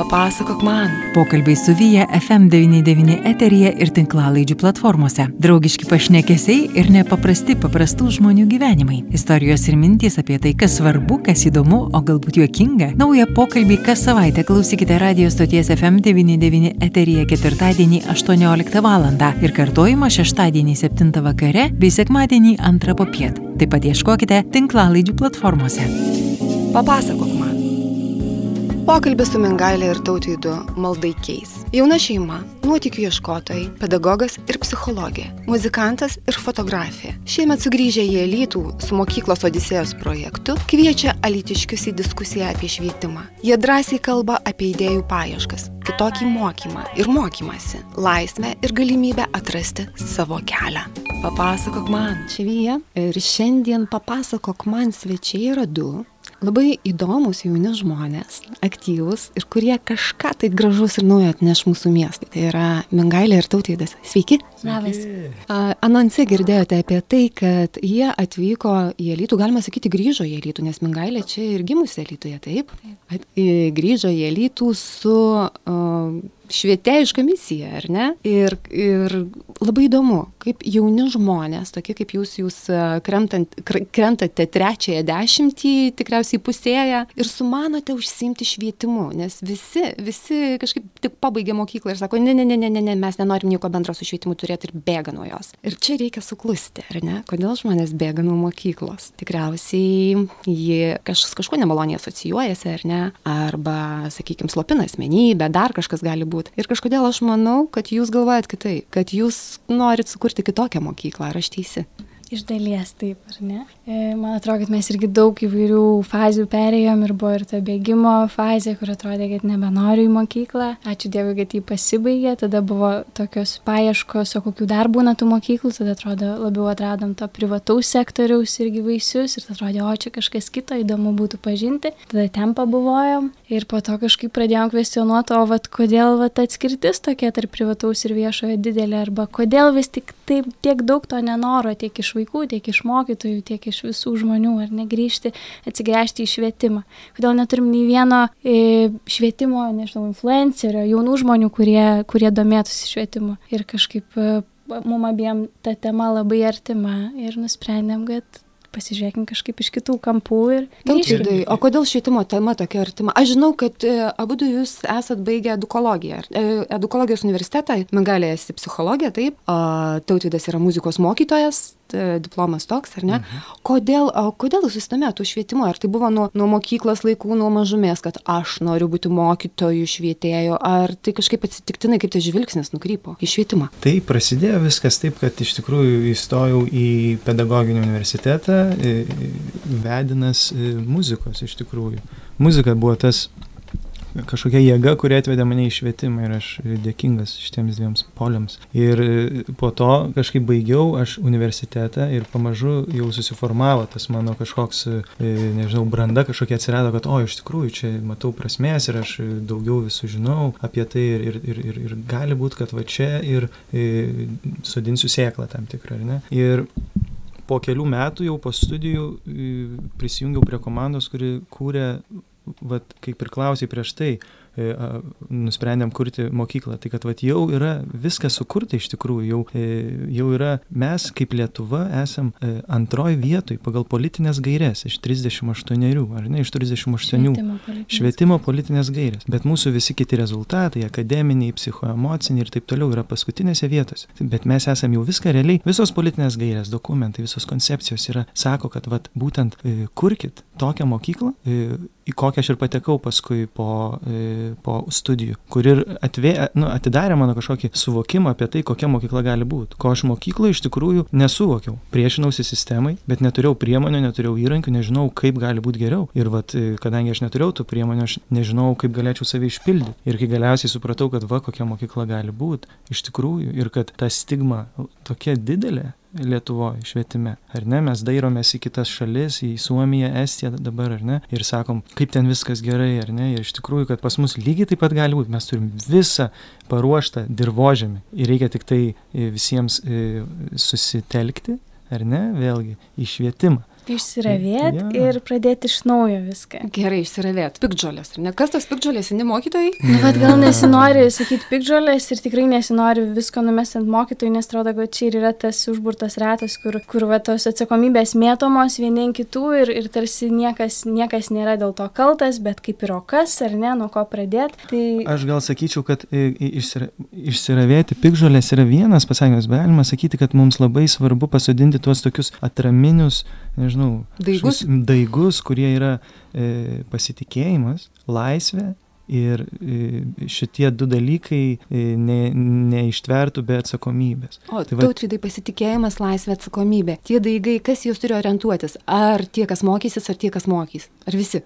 Papasakok man. Pokalbiai su Vyja FM99 eteryje ir tinklalaidžių platformose. Draugiški pašnekesiai ir nepaprasti paprastų žmonių gyvenimai. Istorijos ir mintys apie tai, kas svarbu, kas įdomu, o galbūt juokinga. Naują pokalbį kas savaitę klausykite radio stoties FM99 eteryje ketvirtadienį 18 val. ir kartojimą šeštadienį 7 vakare bei sekmadienį 2 popiet. Taip pat ieškokite tinklalaidžių platformose. Papasakok man. Pokalbis su Mingailė ir tautvydu Maldaikiais. Jauna šeima, nuotikių ieškotojai, pedagogas ir psichologė, muzikantas ir fotografė. Šiemet sugrįžę į Elytų su mokyklos Odisėjos projektu kviečia alitiškius į diskusiją apie švietimą. Jie drąsiai kalba apie idėjų paieškas, kitokį mokymą ir mokymasi, laisvę ir galimybę atrasti savo kelią. Papasakok man. Švyja ir šiandien papasakok man svečiai yra du labai įdomus jauni žmonės, aktyvūs ir kurie kažką tai gražus ir naujo atneš mūsų miestui. Tai yra Mingailė ir Tautvydas. Sveiki. Labas. Anonse girdėjote apie tai, kad jie atvyko į Elytų, galima sakyti, grįžo į Elytų, nes Mingailė čia ir gimusi Elytuje, taip? taip. Grįžo į Elytų su uh, švietėjiška misija, ar ne? Ir, ir labai įdomu, kaip jauni žmonės, tokie kaip jūs, jūs kremtant, krentate trečiąją dešimtį, tikriausiai pusėję, ir sumanote užsimti švietimu, nes visi, visi kažkaip tik pabaigė mokyklą ir sako, ne, ne, ne, ne, ne, ne mes nenorim nieko bendro su švietimu turėti ir bėga nuo jos. Ir čia reikia suklusti, ar ne? Kodėl žmonės bėga nuo mokyklos? Tikriausiai jie kažkas kažkuo nemaloniai asocijuojasi, ar ne? Arba, sakykime, slopina asmenybę, dar kažkas gali būti būt. Ir kažkodėl aš manau, kad jūs galvojat kitaip, kad jūs norit sukurti kitokią mokyklą, ar aš teisi? Iš dalies taip, ar ne? E, man atrodo, kad mes irgi daug įvairių fazių perėjom ir buvo ir ta bėgimo fazė, kur atrodė, kad nebenoriu į mokyklą. Ačiū Dievui, kad jį pasibaigė. Tada buvo tokios paieškos, o kokių dar būna tų mokyklų. Tada atrodo, labiau atradom to privataus sektoriaus irgi vaisius ir atrodė, o čia kažkas kito įdomu būtų pažinti. Tada ten pabuvojom ir po to kažkaip pradėjom kvestionuoti, o vat, kodėl vat, atskirtis tokia tarp privataus ir viešojo didelė arba kodėl vis tik taip tiek daug to nenoro tiek iš vaikų, tiek iš mokytojų, tiek iš visų žmonių, ar negrįžti, atsigręžti į švietimą. Kodėl neturim nei vieno e, švietimo, nežinau, influencerio, jaunų žmonių, kurie, kurie domėtųsi švietimu. Ir kažkaip e, mum abiem ta tema labai artima ir nusprendėm, kad pasižiūrėkim kažkaip iš kitų kampų ir... Tautvidai, o kodėl švietimo tema tokia artima? Aš žinau, kad e, abu jūs esat baigę edukologiją. E, edukologijos universitetą, Mingalė esi psichologija, taip, o Tautvidas yra muzikos mokytojas, diplomas toks, ar ne? Mhm. Kodėl, kodėl jūs susidomėjote švietimu? Ar tai buvo nuo, nuo mokyklos laikų, nuo mažumės, kad aš noriu būti mokytojų, švietėjų, ar tai kažkaip atsitiktinai, kaip tas žvilgsnis nukrypo į švietimą? Tai prasidėjo viskas taip, kad iš tikrųjų įstojau į pedagoginį universitetą, vedinas e, muzikos iš tikrųjų. Muzika buvo tas kažkokia jėga, kuri atvedė mane į švietimą ir aš dėkingas šitiems dviems poliams. Ir e, po to kažkaip baigiau aš universitetą ir pamažu jau susiformavo tas mano kažkoks, e, nežinau, branda kažkokia atsirado, kad o, iš tikrųjų čia matau prasmės ir aš daugiau visų žinau apie tai ir, ir, ir, ir, ir gali būti, kad va čia ir, ir sodinsiu sėklą tam tikrą, ar ne? Ir po kelių metų jau po studijų prisijungiau prie komandos, kuri kūrė vat, kaip ir klausai prieš tai, E, nusprendėm kurti mokyklą. Tai kad vat, jau yra viskas sukurta iš tikrųjų, jau, e, jau yra mes kaip Lietuva esam e, antroji vietoj pagal politinės gairės iš 38, ar ne, iš 38 švietimo politinės, švietimo politinės gairės. Bet mūsų visi kiti rezultatai, akademiniai, psichoemociniai ir taip toliau yra paskutinėse vietose. Bet mes esam jau viską realiai, visos politinės gairės, dokumentai, visos koncepcijos yra, sako, kad vat, būtent e, kurkit tokią mokyklą, e, į kokią aš ir patekau paskui po, e, po studijų, kur ir atvė, nu, atidarė mano kažkokį suvokimą apie tai, kokia mokykla gali būti. Ko aš mokykloje iš tikrųjų nesuvokiau. Priešinausi sistemai, bet neturėjau priemonių, neturėjau įrankių, nežinau, kaip gali būti geriau. Ir vat, e, kadangi aš neturėjau tų priemonių, aš nežinau, kaip galėčiau save išpildyti. Ir kai galiausiai supratau, kad va, kokia mokykla gali būti iš tikrųjų ir kad ta stigma tokia didelė Lietuvoje švietime. Ar ne, mes dairomės į kitas šalis, į Suomiją, Estiją dabar, ar ne, ir sakom, kaip ten viskas gerai, ar ne, ir iš tikrųjų, kad pas mus lygiai taip pat gali būti, mes turim visą paruoštą dirbožėmį ir reikia tik tai e, visiems e, susitelkti, ar ne, vėlgi, į švietimą. Išsiravėt Ja. ir pradėti iš naujo viską. Gerai, išsiravėt. Pikdžiolės, ar ne? Kas tos pikdžiolės, seni mokytojai? Nu, bet gal nesinori sakyti pikdžiolės ir tikrai nesinori visko numesti ant mokytojų, nes atrodo, kad čia ir yra tas užburtas ratas, kur, kur va, tos atsakomybės mėtomos vieni kitų ir, ir tarsi niekas, niekas nėra dėl to kaltas, bet kaip ir o kas, ar ne, nuo ko pradėti. Tai Aš gal sakyčiau, kad e, išsira, išsiravėti pikžolės yra vienas pasakymas, galima sakyti, kad mums labai svarbu pasodinti tuos tokius atraminius, nežinau, Daigus? kažkokius daigus, kurie yra e, pasitikėjimas, laisvė. Ir e, šitie du dalykai e, ne, neištvertų be atsakomybės. O, Tai va- tautvidai pasitikėjimas, laisvė, atsakomybė. Tie daigai, kas jūs turi orientuotis? Ar tie, kas mokysis, ar tie, kas mokys? Ar visi?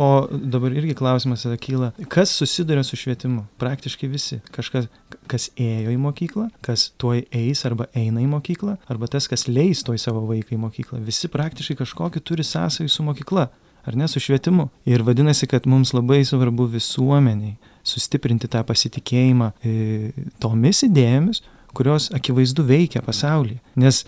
O dabar irgi klausimas kyla, kas susiduria su švietimu? Praktiškai visi. Kažkas, kas ėjo į mokyklą, kas tuoj eis arba eina į mokyklą, arba tas, kas leis tuoj savo vaiką į mokyklą. Visi praktiškai kažkokį turi sąsajų su mokykla. Ar ne su švietimu? Ir vadinasi, kad mums labai svarbu visuomeniai sustiprinti tą pasitikėjimą e, tomis idėjomis, kurios akivaizdu veikia pasaulyje. Nes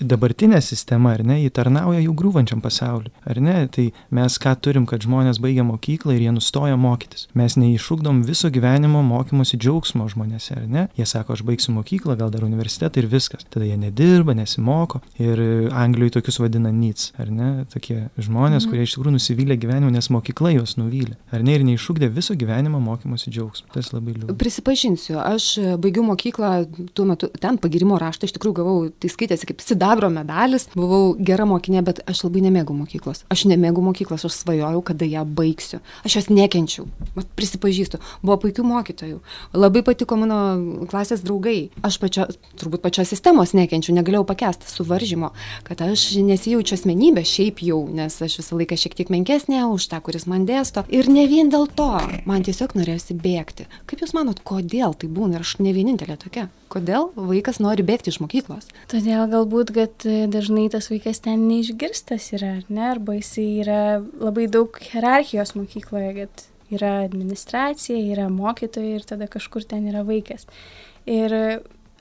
dabartinė sistema, ar ne, jį tarnauja jau grūvančiam pasauliu. Ar ne, tai mes ką turim, kad žmonės baigia mokyklą ir jie nustoja mokytis. Mes neišūkdom viso gyvenimo mokymosi džiaugsmo žmonėse, ar ne? Jie sako, aš baigsiu mokyklą, gal dar universitetą ir viskas. Tada jie nedirba, nesimoko. Ir Anglijoje tokius vadina NITS, ar ne? Tokie žmonės, kurie iš tikrųjų nusivylė gyvenimu, nes mokykla juos nuvylė. Ar ne? Ir neišūkdė viso gyvenimo mokymosi džiaugsmo. Tas labai liūdna. Prisipažinsiu, aš baigiau mokyklą, tuo metu ten pagirimo raštą iš tikrųjų gavau, tai skaitėsi kaip sidabro medalis, buvau gera mokinė, bet aš labai nemėgau mokyklos. Aš nemėgau mokyklos, aš svajojau, kada ją baigsiu. Aš jos nekenčiau, vat prisipažįstu. Buvo puikių mokytojų, labai patiko mano klasės draugai. Aš pačio, turbūt pačios sistemos nekenčiu, negalėjau pakęsti suvaržymo, kad aš nesijaučiu asmenybė šiaip jau, nes aš visą laiką šiek tiek menkesnė už tą, kuris man dėsto. Ir ne vien dėl to, man tiesiog norėjosi bėgti. Kaip Jūs manot, kodėl tai būna ir aš ne vienintelė tokia? Kodėl vaikas nori bėgti iš mokyklos? Todėl galbūt, kad e, dažnai tas vaikas ten neišgirstas yra, ar ne, arba jisai yra labai daug hierarchijos mokykloje, kad yra administracija, yra mokytojai ir tada kažkur ten yra vaikas. Ir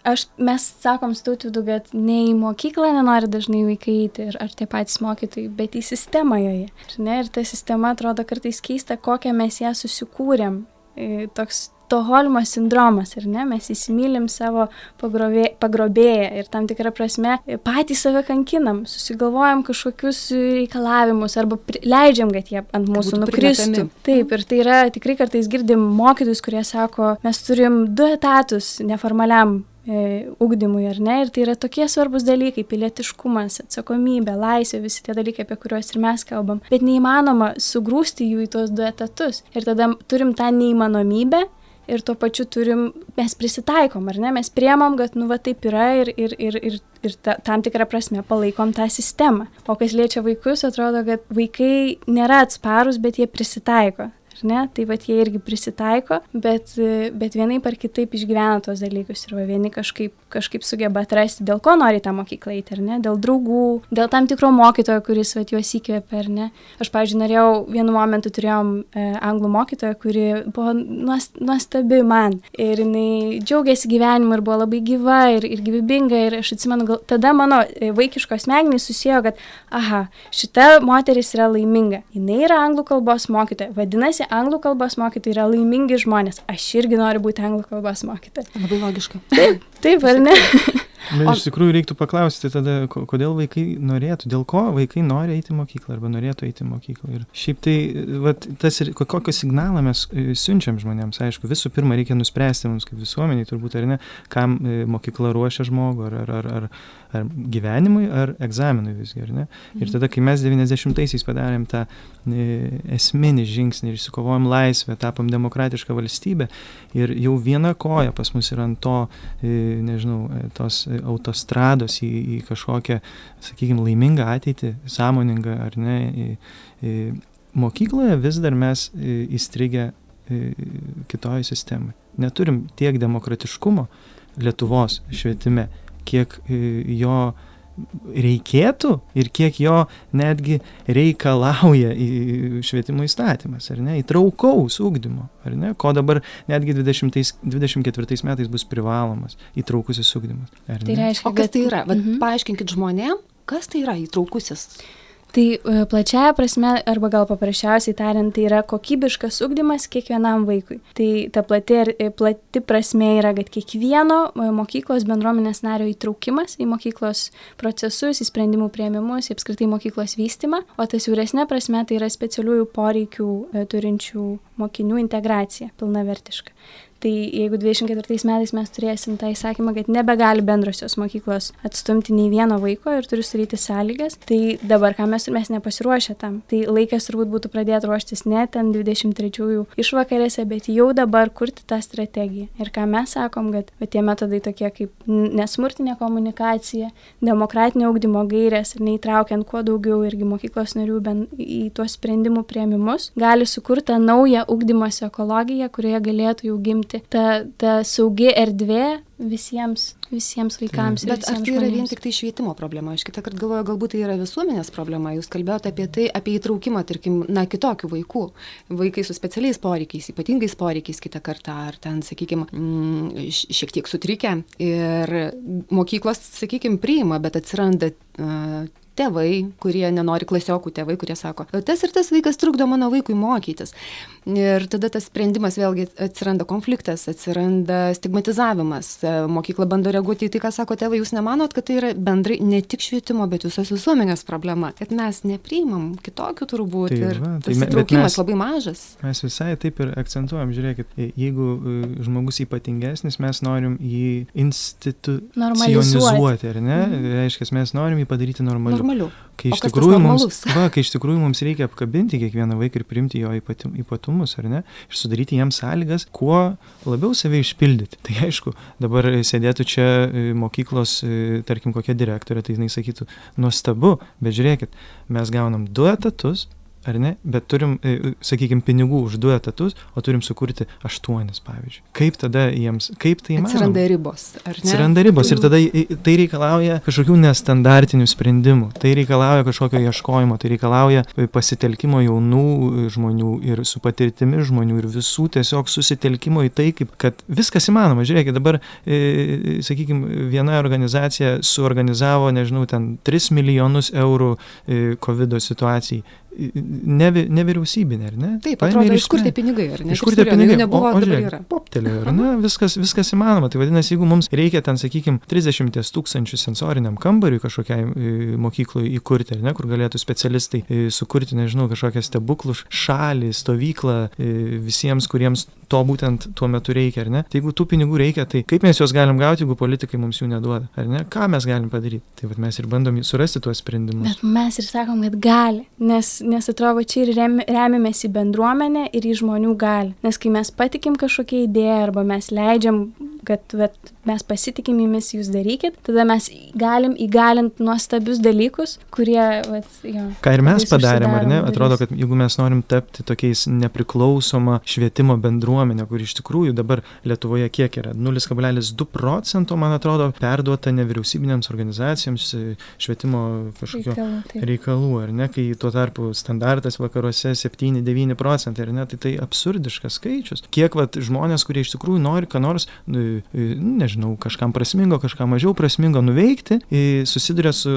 aš, mes sakom stautvidu, kad ne į mokyklą nenori dažnai vaikai eiti, ir, ar tie patys mokytojai, bet į sistemą joje. Ne? Ir ta sistema atrodo kartais keista, kokią mes ją susikūrėm. E, Toks Toholmo sindromas, ar ne? Mes įsimylim savo pagrobė, pagrobėją ir tam tikrą prasme e, patys save kankinam, susigalvojam kažkokius reikalavimus arba leidžiam, kad jie ant mūsų nukristų. Taip, ir tai yra tikrai kartais girdim mokytus, kurie sako, mes turim du etatus neformaliam e, ugdymui, ar ne? Ir tai yra tokie svarbus dalykai - pilietiškumas, atsakomybė, laisvė, visi tie dalykai, apie kuriuos ir mes kalbam. Bet neįmanoma sugrūsti jų į tuos du etatus. Ir tada turim tą neįmanomybę. Ir tuo pačiu turim, mes prisitaikom, ar ne? Mes priemam, kad, nu, va taip yra ir, ir, ir, ir, ir ta, tam tikrą prasme palaikom tą sistemą. O kas liečia vaikus, atrodo, kad vaikai nėra atsparus, bet jie prisitaiko. Ar ne? Tai va jie irgi prisitaiko, bet, bet vienai par kitaip išgyvena tos dalykus ir va vieni kažkaip, kažkaip sugeba atrasti, dėl ko nori tą mokyklą eiti, ar ne? Dėl draugų, dėl tam tikro mokytojo, kuris va juos įkvėpia, ar ne? Aš, pavyzdžiui, norėjau, vienu momentu turėjom e, anglų mokytoją, kuri buvo nuost- nuostabi man ir jinai džiaugiasi gyvenimu ir buvo labai gyva ir, ir gyvybinga ir aš atsimenu, gal, tada mano e, vaikiškos smegenys susijo, kad, aha, šita moteris yra laiminga, jinai yra anglų kalbos mokytoja, vadinasi, anglų kalbos mokytojai yra laimingi žmonės, aš irgi noriu būti anglų kalbos mokytoja. Labai logiška. Taip, ar ne? Bet O- iš tikrųjų reiktų paklausti tada, ko- kodėl vaikai norėtų, dėl ko vaikai nori eiti į mokyklą arba norėtų eiti į mokyklą. Ir šiaip tai, vat, tas ir ko- kokį signalą mes e, siunčiam žmonėms, aišku, visų pirma reikia nuspręsti mums kaip visuomeniai, turbūt ar ne, kam e, mokykla ruošia žmogų, ar, ar, ar, ar, ar gyvenimui, ar egzaminui visgi, ar ne. Ir tada, kai mes 90-aisiais padarėm tą e, esminį žingsnį ir išsikovojom laisvę, tapom demokratišką valstybę ir jau viena koja pas mus yra ant to, nežinau, tos autostrados į, į kažkokią, sakykime, laimingą ateitį, sąmoningą ar ne. į- į Mokykloje vis dar mes įstrigę kitoj sistemai. Neturim tiek demokratiškumo Lietuvos švietime, kiek jo reikėtų ir kiek jo netgi reikalauja į švietimo įstatymas, ar ne, įtraukaus ūkdymo, ar ne, ko dabar netgi 20, 24 metais bus privalomas įtraukusis ūkdymas. Tai reiškia, O kas kad- tai yra? Vat, Mhm. Paaiškinkit žmonėm, kas tai yra įtraukusis Tai e, plačiaja prasme, arba gal paprasčiausiai tariant, tai yra kokybiškas ugdymas kiekvienam vaikui. Tai ta plati, e, plati prasme yra, kad kiekvieno e, mokyklos bendruomenės nario įtraukimas į mokyklos procesus, į sprendimų prieimimus, į apskritai mokyklos vystimą, o ta siauresnė prasme tai yra specialiųjų poreikių turinčių mokinių integracija pilnavertiška. Tai jeigu 24 metais mes turėsim tą įsakymą, kad nebegali bendrosios mokyklos atstumti nei vieno vaiko ir turi sudaryti sąlygas, tai dabar ką mes mes nepasiruošę tam. Tai laikas turbūt būtų pradėti ruoštis ne ten 23-ųjų išvakarėse, bet jau dabar kurti tą strategiją. Ir ką mes sakom, kad tie metodai tokie kaip nesmurtinė komunikacija, demokratinio augdymo gairės ir neįtraukiant kuo daugiau irgi mokyklos narių į tuos sprendimų prieimimus, gali sukurti naują ugdymosi ekologiją, kurioje galėtų jau gimti būti ta, ta saugi erdvė visiems, visiems vaikams. Bet ar tai yra vien tik tai švietimo problema? Aš kitą kartą galvoju, galbūt tai yra visuomenės problema. Jūs kalbėjote apie tai, apie įtraukimą, tarkim, na, kitokių vaikų. Vaikai su specialiais poreikiais, ypatingais poreikiais kitą kartą, ar ten, sakykime, mm, šiek tiek sutrikę. Ir mokyklos, sakykime, priima, bet atsiranda uh, tėvai, kurie nenori klasiokų tėvai, kurie sako, tas ir tas vaikas trukdo mano vaikui mokytis. Ir tada tas sprendimas vėlgi atsiranda konfliktas, atsiranda stigmatizavimas. Mokykla bando reaguoti į tai, ką sako tėvai, jūs nemanot, kad tai yra bendrai ne tik švietimo, bet visos visuomenės problema. Kad mes nepriimam kitokių turbūt. Tai, ir va, tai tas įtraukimas labai mažas. Mes visai taip ir akcentuojam, žiūrėkit, jeigu e, žmogus ypatingesnis, mes norim jį institucionizuoti, ar ne? Mhm. Reiškia, mes norim jį padaryti normaliu normaliu. Kai iš, tikrųjų mums, va, kai iš tikrųjų mums reikia apkabinti kiekvieną vaiką ir priimti jo ypatumus, ar ne? Ir sudaryti jiems sąlygas, kuo labiau save išpildyti. Tai aišku, dabar sėdėtų čia e, mokyklos, e, tarkim, kokia direktorė, tai jinai sakytų, nuostabu, bet žiūrėkit, mes gaunam du etatus, ar ne, bet turim, e, sakykime, pinigų už du etatus, o turim sukurti aštuonis, pavyzdžiui. Kaip tada jiems, kaip tai įmanoma? Atsiranda ribos, ar ne? Atsiranda ribos ir tada tai reikalauja kažkokių nestandartinių sprendimų, tai reikalauja kažkokio ieškojimo, tai reikalauja pasitelkimo jaunų žmonių ir su patirtimi žmonių ir visų tiesiog susitelkimo į tai, kaip, kad viskas įmanoma. Žiūrėkit, dabar, e, sakykime, viena organizacija suorganizavo, nežinau, ten 3 milijonus eurų e, COVID situacijai ne, nevyriausybinė, ar ne? Taip, atrodo, iš kur tie pinigai, ar ne? Iš kur tie pinigai? Nebuvo, o, o žiūrėk, poptelėjo, ar ne? Viskas, viskas įmanoma. Tai vadinasi, jeigu mums reikia ten, sakykime, 30 tūkstančių sensoriniam kambariui kažkokiai e, mokyklai įkurti, ar ne, kur galėtų specialistai e, sukurti, nežinau, kažkokią stebuklų šalį, stovyklą e, visiems, kuriems to būtent tuo metu reikia, ar ne? Tai jeigu tų pinigų reikia, tai kaip mes juos galim gauti, jeigu politikai mums jų neduoda, ar ne? Ką mes galim padaryti? Tai vad mes ir bandom surasti tuos sprendimus. Bet mes ir sakom, kad gali, nes nes atrodo čia ir rem, remiamės į bendruomenę ir į žmonių gali. Nes kai mes patikim kažkokią idėją arba mes leidžiam, kad vet, mes pasitikim jumis, jūs darykit, tada mes galim įgalinti nuostabius dalykus, kurie... Vat, jo, Ką ir mes padarėm, ar ne? Atrodo, kad jeigu mes norim tapti tokiais nepriklausoma švietimo bendruomenė, kur iš tikrųjų dabar Lietuvoje kiek yra 0,2 procento, man atrodo, perduota nevyriausybinėms organizacijoms švietimo kažkokio reikalų, reikalų, ar ne? Kai tuo tarpu standartas vakaruose 7-9 procentai, ar ne, tai tai absurdiškas skaičius. Kiek vat, žmonės, kurie iš tikrųjų nori ką nors, nu, nežinau, kažkam prasmingo, kažką mažiau prasmingo nuveikti, susiduria su,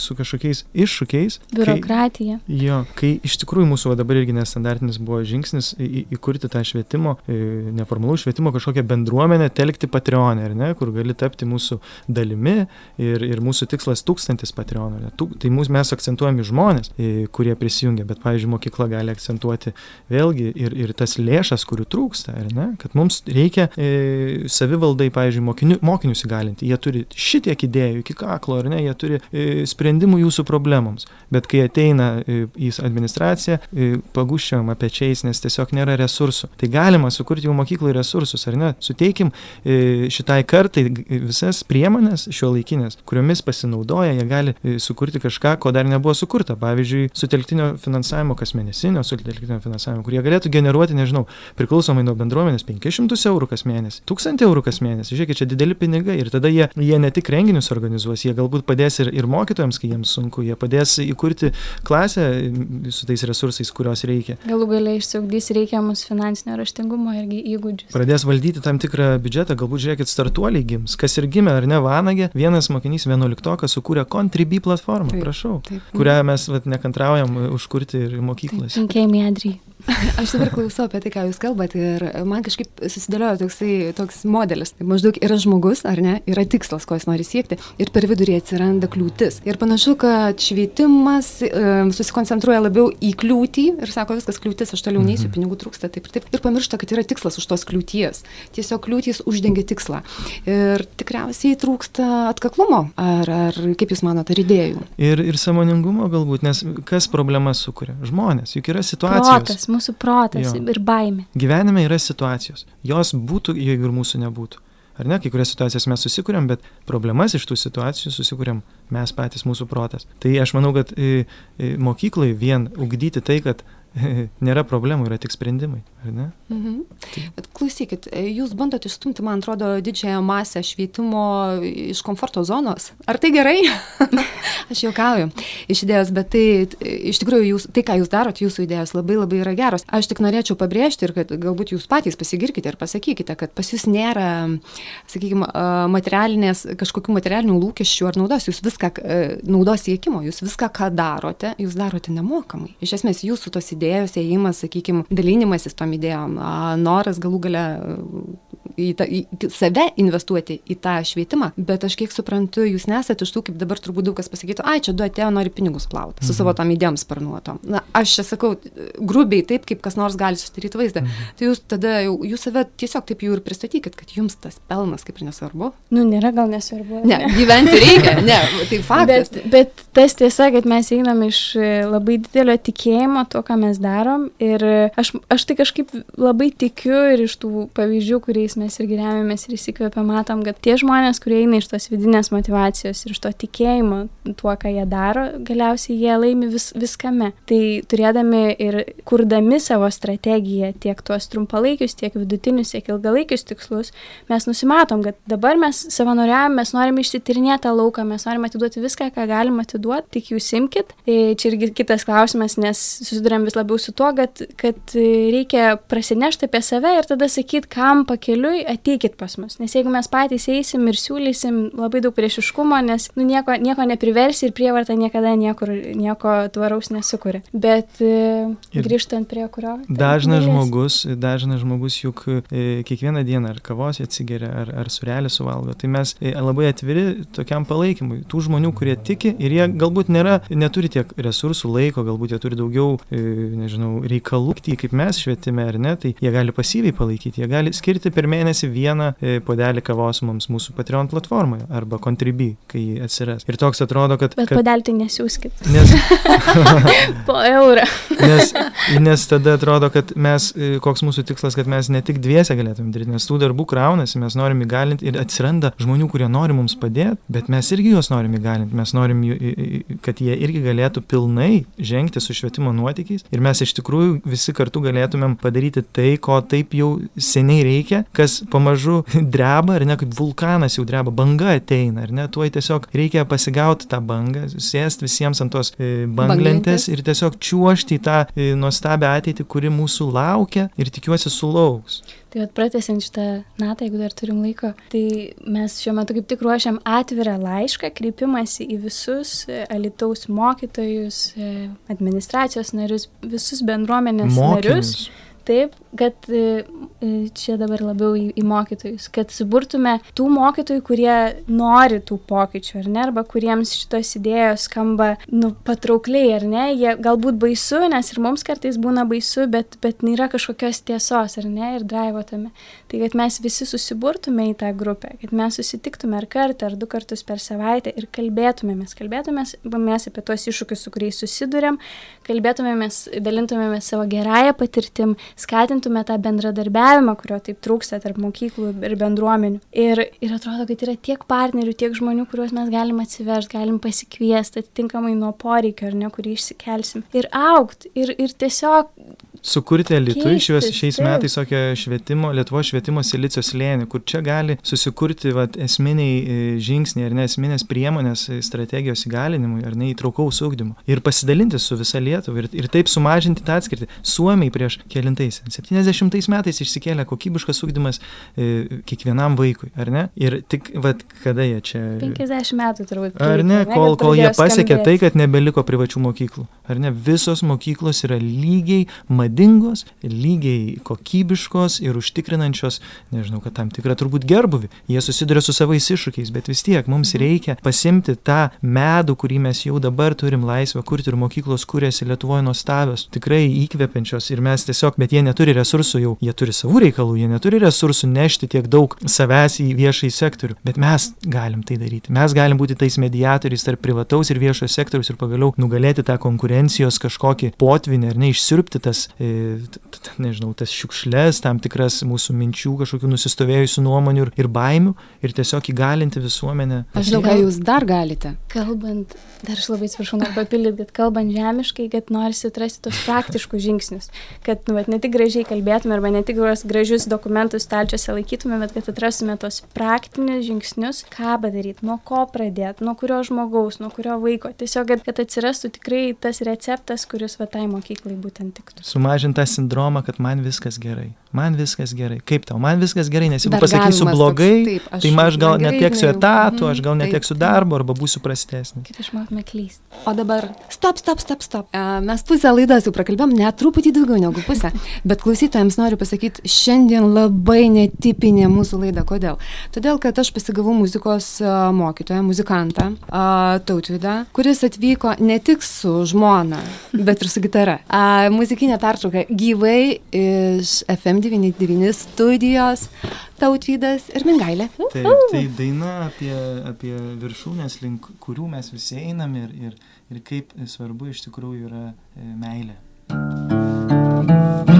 su kažkokiais iššūkiais. Biurokratija. Kai, jo, kai iš tikrųjų mūsų dabar irgi nestandartinis buvo žingsnis į, įkurti tą švietimo, neformalų švietimo kažkokią bendruomenę, telkti Patreonę, ar ne, kur gali tapti mūsų dalimi ir, ir mūsų tikslas tūkstantis Patreonų. Tai mūsų mes akcentuojame žmonės, kurie prisijungia bet, pavyzdžiui, mokykla gali akcentuoti vėlgi ir, ir tas lėšas, kurių trūksta, ar ne, kad mums reikia e, savivaldai, pavyzdžiui, mokinių, mokinius įgalinti. Jie turi šitiek idėjų iki kaklo, ar ne, jie turi e, sprendimų jūsų problemams, bet kai ateina e, į administraciją, e, paguščiam pečiais, nes tiesiog nėra resursų. Tai galima sukurti jau mokyklai resursus, ar ne, suteikim e, šitai kartai visas priemonės šio laikinės, kuriomis pasinaudoja, jie gali e, sukurti kažką, ko dar nebuvo sukurta. Pavyzdžiui, sutelktinio finansavimo kasmėnesinio, sutelktinio finansavimo, kurie galėtų generuoti, nežinau, priklausomai nuo bendruomenės 500 eurų kas mėnesį, 1000 eurų eurų kas mėnesį. Žiūrėkit, čia dideli pinigai ir tada jie, jie ne tik renginius organizuos, jie galbūt padės ir, ir mokytojams, kai jiems sunku, jie padės įkurti klasę su tais resursais, kurios reikia. Galų galiai išsiugdys reikiamus finansinio raštingumo irgi įgūdžius. Pradės valdyti tam tikrą biudžetą, galbūt žiūrėkit, startuoliai gims. Kas ir gimė, ar ne Vanagė, vienas mokinys 11 sukūrė Contribui platformą, taip, prašau, taip. kurią mes vat, nekantraujam užkurti ir mokyklas. Linkėjimai, Adrijai. Aš dabar klausau apie tai, ką jūs kalbate ir man kažkaip susidėliojo toksai, toks modelis. Maždaug yra žmogus, ar ne, yra tikslas, ko jis nori siekti ir per vidurį atsiranda kliūtis. Ir panašu, kad švietimas e, susikoncentruoja labiau į kliūtį ir sako, viskas kliūtis, aš toliau neįsiu, mhm. pinigų trūksta, taip ir taip. Ir pamiršta, kad yra tikslas už tos kliūties. Tiesiog kliūtys uždengia tikslą. Ir tikriausiai trūksta atkaklumo, ar, ar kaip jūs manote, ar idėjų. Ir, ir samoningumo galbūt, nes kas problemas sukuria? Žmonės, juk yra situacijos. Protas mūsų protas jo. ir baimė. Gyvenime yra situacijos. Jos būtų, jeigu ir mūsų nebūtų. Ar ne, kai kurias situacijas mes susikūrėm, bet problemas iš tų situacijų susikūrėm mes patys, mūsų protas. Tai aš manau, kad e, e, mokyklai vien ugdyti tai, kad nėra problemų, yra tik sprendimai, ar ne? Mhm. Tai. Bet klausykit, jūs bandote išstumti, man atrodo, didžiąją masę švietimo iš komforto zonos. Ar tai gerai? Aš juokauju iš idėjos, bet tai iš tikrųjų jūs, tai, ką jūs darot, jūsų idėjos labai labai yra geros. Aš tik norėčiau pabrėžti ir kad galbūt jūs patys pasigirkite ir pasakykite, kad pas jūs nėra, sakykime, materialinės, kažkokių materialinių lūkesčių ar naudos, jūs viską, naudos siekimo, jūs viską, ką darote, jūs darote nemokamai. Iš esmės, jūsų tos idėjos idėjos ėjimas, sakykime, dalinimasis tom idėjom, noras galų gale į, tą, į save investuoti į tą švietimą, bet aš kiek suprantu, jūs nesate iš tų, kaip dabar turbūt daug kas pasakytų, ai, čia du atėjo, nori pinigus plauti su mhm. savo tom idėjom sparnuotom. Na, aš čia sakau, grubiai taip, kaip kas nors gali susidaryti vaizdą. Mhm. Tai jūs tada jau, jūs save tiesiog taip jau ir pristatykit, kad jums tas pelnas kaip ir nesvarbu. Nu, nėra gal nesvarbu. Ne, ne gyventi reikia, ne, tai faktas. Bet, bet tas tiesa, kad mes einam iš e, labai didelio tikėjimo to, ką mes darom ir aš, aš tai kažkaip labai tikiu ir iš tų pavyzdžių, kuriais mes irgi remiamės ir įsikvėpę, matom, kad tie žmonės, kurie eina iš tos vidinės motivacijos ir iš to tikėjimo tuo, ką jie daro, galiausiai jie laimi vis, viskame. Tai turėdami ir kurdami savo strategiją, tiek tuos trumpalaikius, tiek vidutinius, tiek ilgalaikius tikslus, mes nusimatom, kad dabar mes savanoriavim, mes norim išsitirinėti tą lauką, mes norim atiduoti viską, ką galim atiduoti, tik jūs imkit. Tai čia irgi kitas klausimas, nes susidurėm vis labiau su tuo, kad, kad reikia prasinešti apie save ir tada sakyti, kam pakeliu pakeliui ateikit pas mus. Nes jeigu mes patys eisim ir siūlysim labai daug priešiškumo, nes nu, nieko, nieko nepriversi ir prievarta niekada niekur, nieko tvaraus nesukuria. Bet e, grįžtant prie kurio. Dažnas žmogus, dažnas žmogus juk e, kiekvieną dieną ar kavos atsigeria, ar, ar surelį suvalgo. Tai mes e, labai atviri tokiam palaikymui. Tų žmonių, kurie tiki ir jie galbūt nėra, neturi tiek resursų, laiko, galbūt jie turi daugiau, e, nežinau, reikalų, kaip mes švietime ar ne, tai jie gali pasyviai palaikyti, jie gali skirti per mėnesį vieną e, podelį kavos mums mūsų Patreon platformoje arba Contribui, kai jį atsiras. Ir toks atrodo, kad... Bet kad, podelį tai nesiūskit. Nes... po eurą. nes, nes tada atrodo, kad mes, e, koks mūsų tikslas, kad mes ne tik dviese galėtume daryti, nes tų darbų kraunasi, mes norim įgalinti ir atsiranda žmonių, kurie nori mums padėti, bet mes irgi juos norim įgalinti, mes norim, kad jie irgi galėtų pilnai žengti su švietimo nuotykiais ir mes iš tikrųjų visi kartu galėtumėm padaryti tai, ko taip jau seniai reikia, kas kas pamažu dreba, ar ne, kaip vulkanas jau dreba, banga ateina, ar ne, tuoj tiesiog reikia pasigauti tą bangą, sėsti visiems ant tos e, banglentės ir tiesiog čiuošti į tą e, nuostabią ateitį, kuri mūsų laukia ir tikiuosi sulauks. Tai at pratęsiant šitą natą, jeigu dar turim laiko, tai mes šiuo metu kaip tik ruošiam atvirą laišką, kreipimąsi į visus e, alitaus mokytojus, administracijos narius, visus bendruomenės Mokinius. narius taip, kad e, e, čia dabar labiau į, į mokytojus, kad suburtume tų mokytojų, kurie nori tų pokyčių, ar ne, arba kuriems šitos idėjos skamba, nu, patraukliai, ar ne, jie galbūt baisu, nes ir mums kartais būna baisu, bet, bet nėra kažkokios tiesos, ar ne, ir drivo tame. Tai kad mes visi susiburtume į tą grupę, kad mes susitiktume ar kartą, ar du kartus per savaitę ir kalbėtumėmės, kalbėtumėmės apie tuos iššūkius, su kuriais susidurėm, kalbėtumėmės, dalintumėmės savo gerąją patirtim, skatintume tą bendradarbiavimą, kurio taip trūksta tarp mokyklų ir bendruomenių. Ir, ir atrodo, kad yra tiek partnerių, tiek žmonių, kuriuos mes galim atsiversti, galim pasikviesti atitinkamai nuo poreikio, ar ne, kurį išsikelsim. Ir aukti, ir, ir tiesiog sukurti Lietuvai šios, šiais taip. metais tokią švietimo, Lietuvo švietimo silicio slėnį, kur čia gali susikurti vat, esminiai e, žingsniai ar ne esminės priemonės e, strategijos įgalinimui ar ne įtraukaus ugdymu ir pasidalinti su visa Lietuva ir, ir taip sumažinti tą atskirtį. Suomiai prieš kelintais, 70 metais išsikėlė kokybiškas ugdymas e, kiekvienam vaikui, ar ne? Ir tik, vat, kada jie čia... 50 metų turbūt. Ar ne, kol, kol jie pasiekė tai, kad nebeliko privačių mokyklų. Ar ne, visos mokyklos yra lygiai madingos, lygiai kokybiškos ir užtikrinančios, nežinau, kad tam tikrą turbūt gerbuvi. Jie susiduria su savais iššūkiais, bet vis tiek mums reikia pasimti tą medų, kurį mes jau dabar turim laisvę kurti ir mokyklos kūrėsi Lietuvoje nuostabios, tikrai įkvepiančios ir mes tiesiog, bet jie neturi resursų jau, jie turi savų reikalų, jie neturi resursų nešti tiek daug savęs į viešąjį sektorių, bet mes galim tai daryti. Mes galim būti tais mediatoriais tarp privataus ir viešojo sektoriaus ir pagaliau nugalėti tą konkurencijos kažkokį potvinį ar neišsirpti tas, e, t- t- nežinau, tas šiukšles, tam tikras mūsų minčių, kažkokių nusistovėjusių nuomonių ir, ir baimių ir tiesiog įgalinti visuomenę. Aš žinau, ką jūs dar galite. Kalbant, dar aš labai atsiprašau, noriu papildyti, kad kalbant žemiškai, kad norisi atrasti tos praktiškus žingsnius, kad nu, vat, ne tik gražiai kalbėtume arba ne tik gražius dokumentus stalčiuose laikytume, bet kad atrastume tos praktinius žingsnius, ką padaryti, nuo ko pradėti, nuo kurio žmogaus, nuo kurio vaiko. Tiesiog, kad, kad atsirastų tikrai tas receptas, kuris va tai mokyklai būtent tiktų. Sumažinti tą sindromą, kad man viskas gerai. Man viskas gerai. Kaip tau? Man viskas gerai, nes jeigu Vergavimas pasakysiu toks, blogai, taip, aš- tai aš gal gerai, neteksiu etatų, Mhm, aš gal taip, neteksiu taip. darbo arba būsiu prastesnis. Kad išmoktume klysti. O dabar stop, stop, stop, stop. E, Mes pusę laidos jau prakalbėm, net truputį daugiau negu pusę. Bet klausytojams noriu pasakyti, šiandien labai netipinė mūsų laida. Kodėl? Todėl, kad aš pasigavau muzikos e, mokytoją, muzikantą, e, Tautvydą, kuris atvyko ne tik su žmona, bet ir su gitara. A, Muzikinė pertrauka gyvai iš FM99 studijos Tautvydas ir Mingailė. Taip, tai daina apie, apie viršūnės, link kurių mes visi einam ir, ir, ir kaip svarbu iš tikrųjų yra e, meilė. Gimtų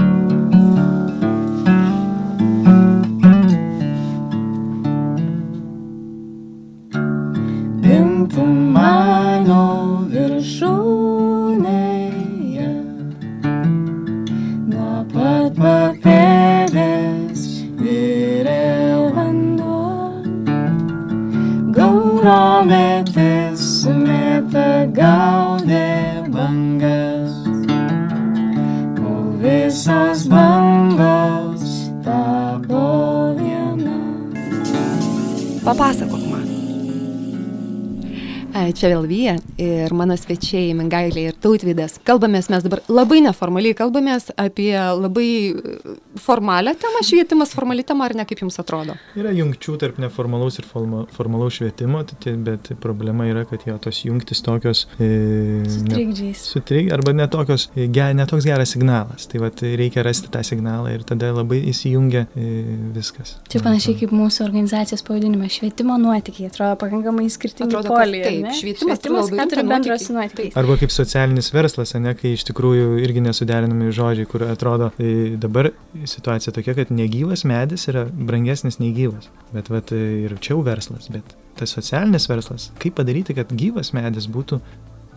E, Čia vėl Vyja ir mano svečiai Mingailė ir Tautvydas. Kalbamės mes dabar labai neformaliai, kalbamės apie labai e, formalią temą, švietimas formali tema, ar ne, kaip jums atrodo? Yra jungčių tarp neformalaus ir forma- formalaus švietimo, tai bet problema yra, kad jo tos jungtis tokios... E, Su ne- trikdžiais. Sutrik, arba netokios, e, ge, netoks geras signalas. Tai vat, reikia rasti tą signalą ir tada labai įsijungia e, viskas. Čia panašiai kaip mūsų organizacijos pavadinimas - švietimo nuotykiai. Atrodo pakankamai skirtingi Atrodo, poliai. taip, švietimas švietimas labai ką su nuotykiais. Arba kaip socialinis verslas, ne, kai iš tikrųjų irgi nesuderinami žodžiai, kur atrodo e, dabar situacija tokia, kad negyvas medis yra brangesnis nei gyvas. Bet vat, e, ir čia jau verslas, bet tas socialinis verslas, kaip padaryti, kad gyvas medis būtų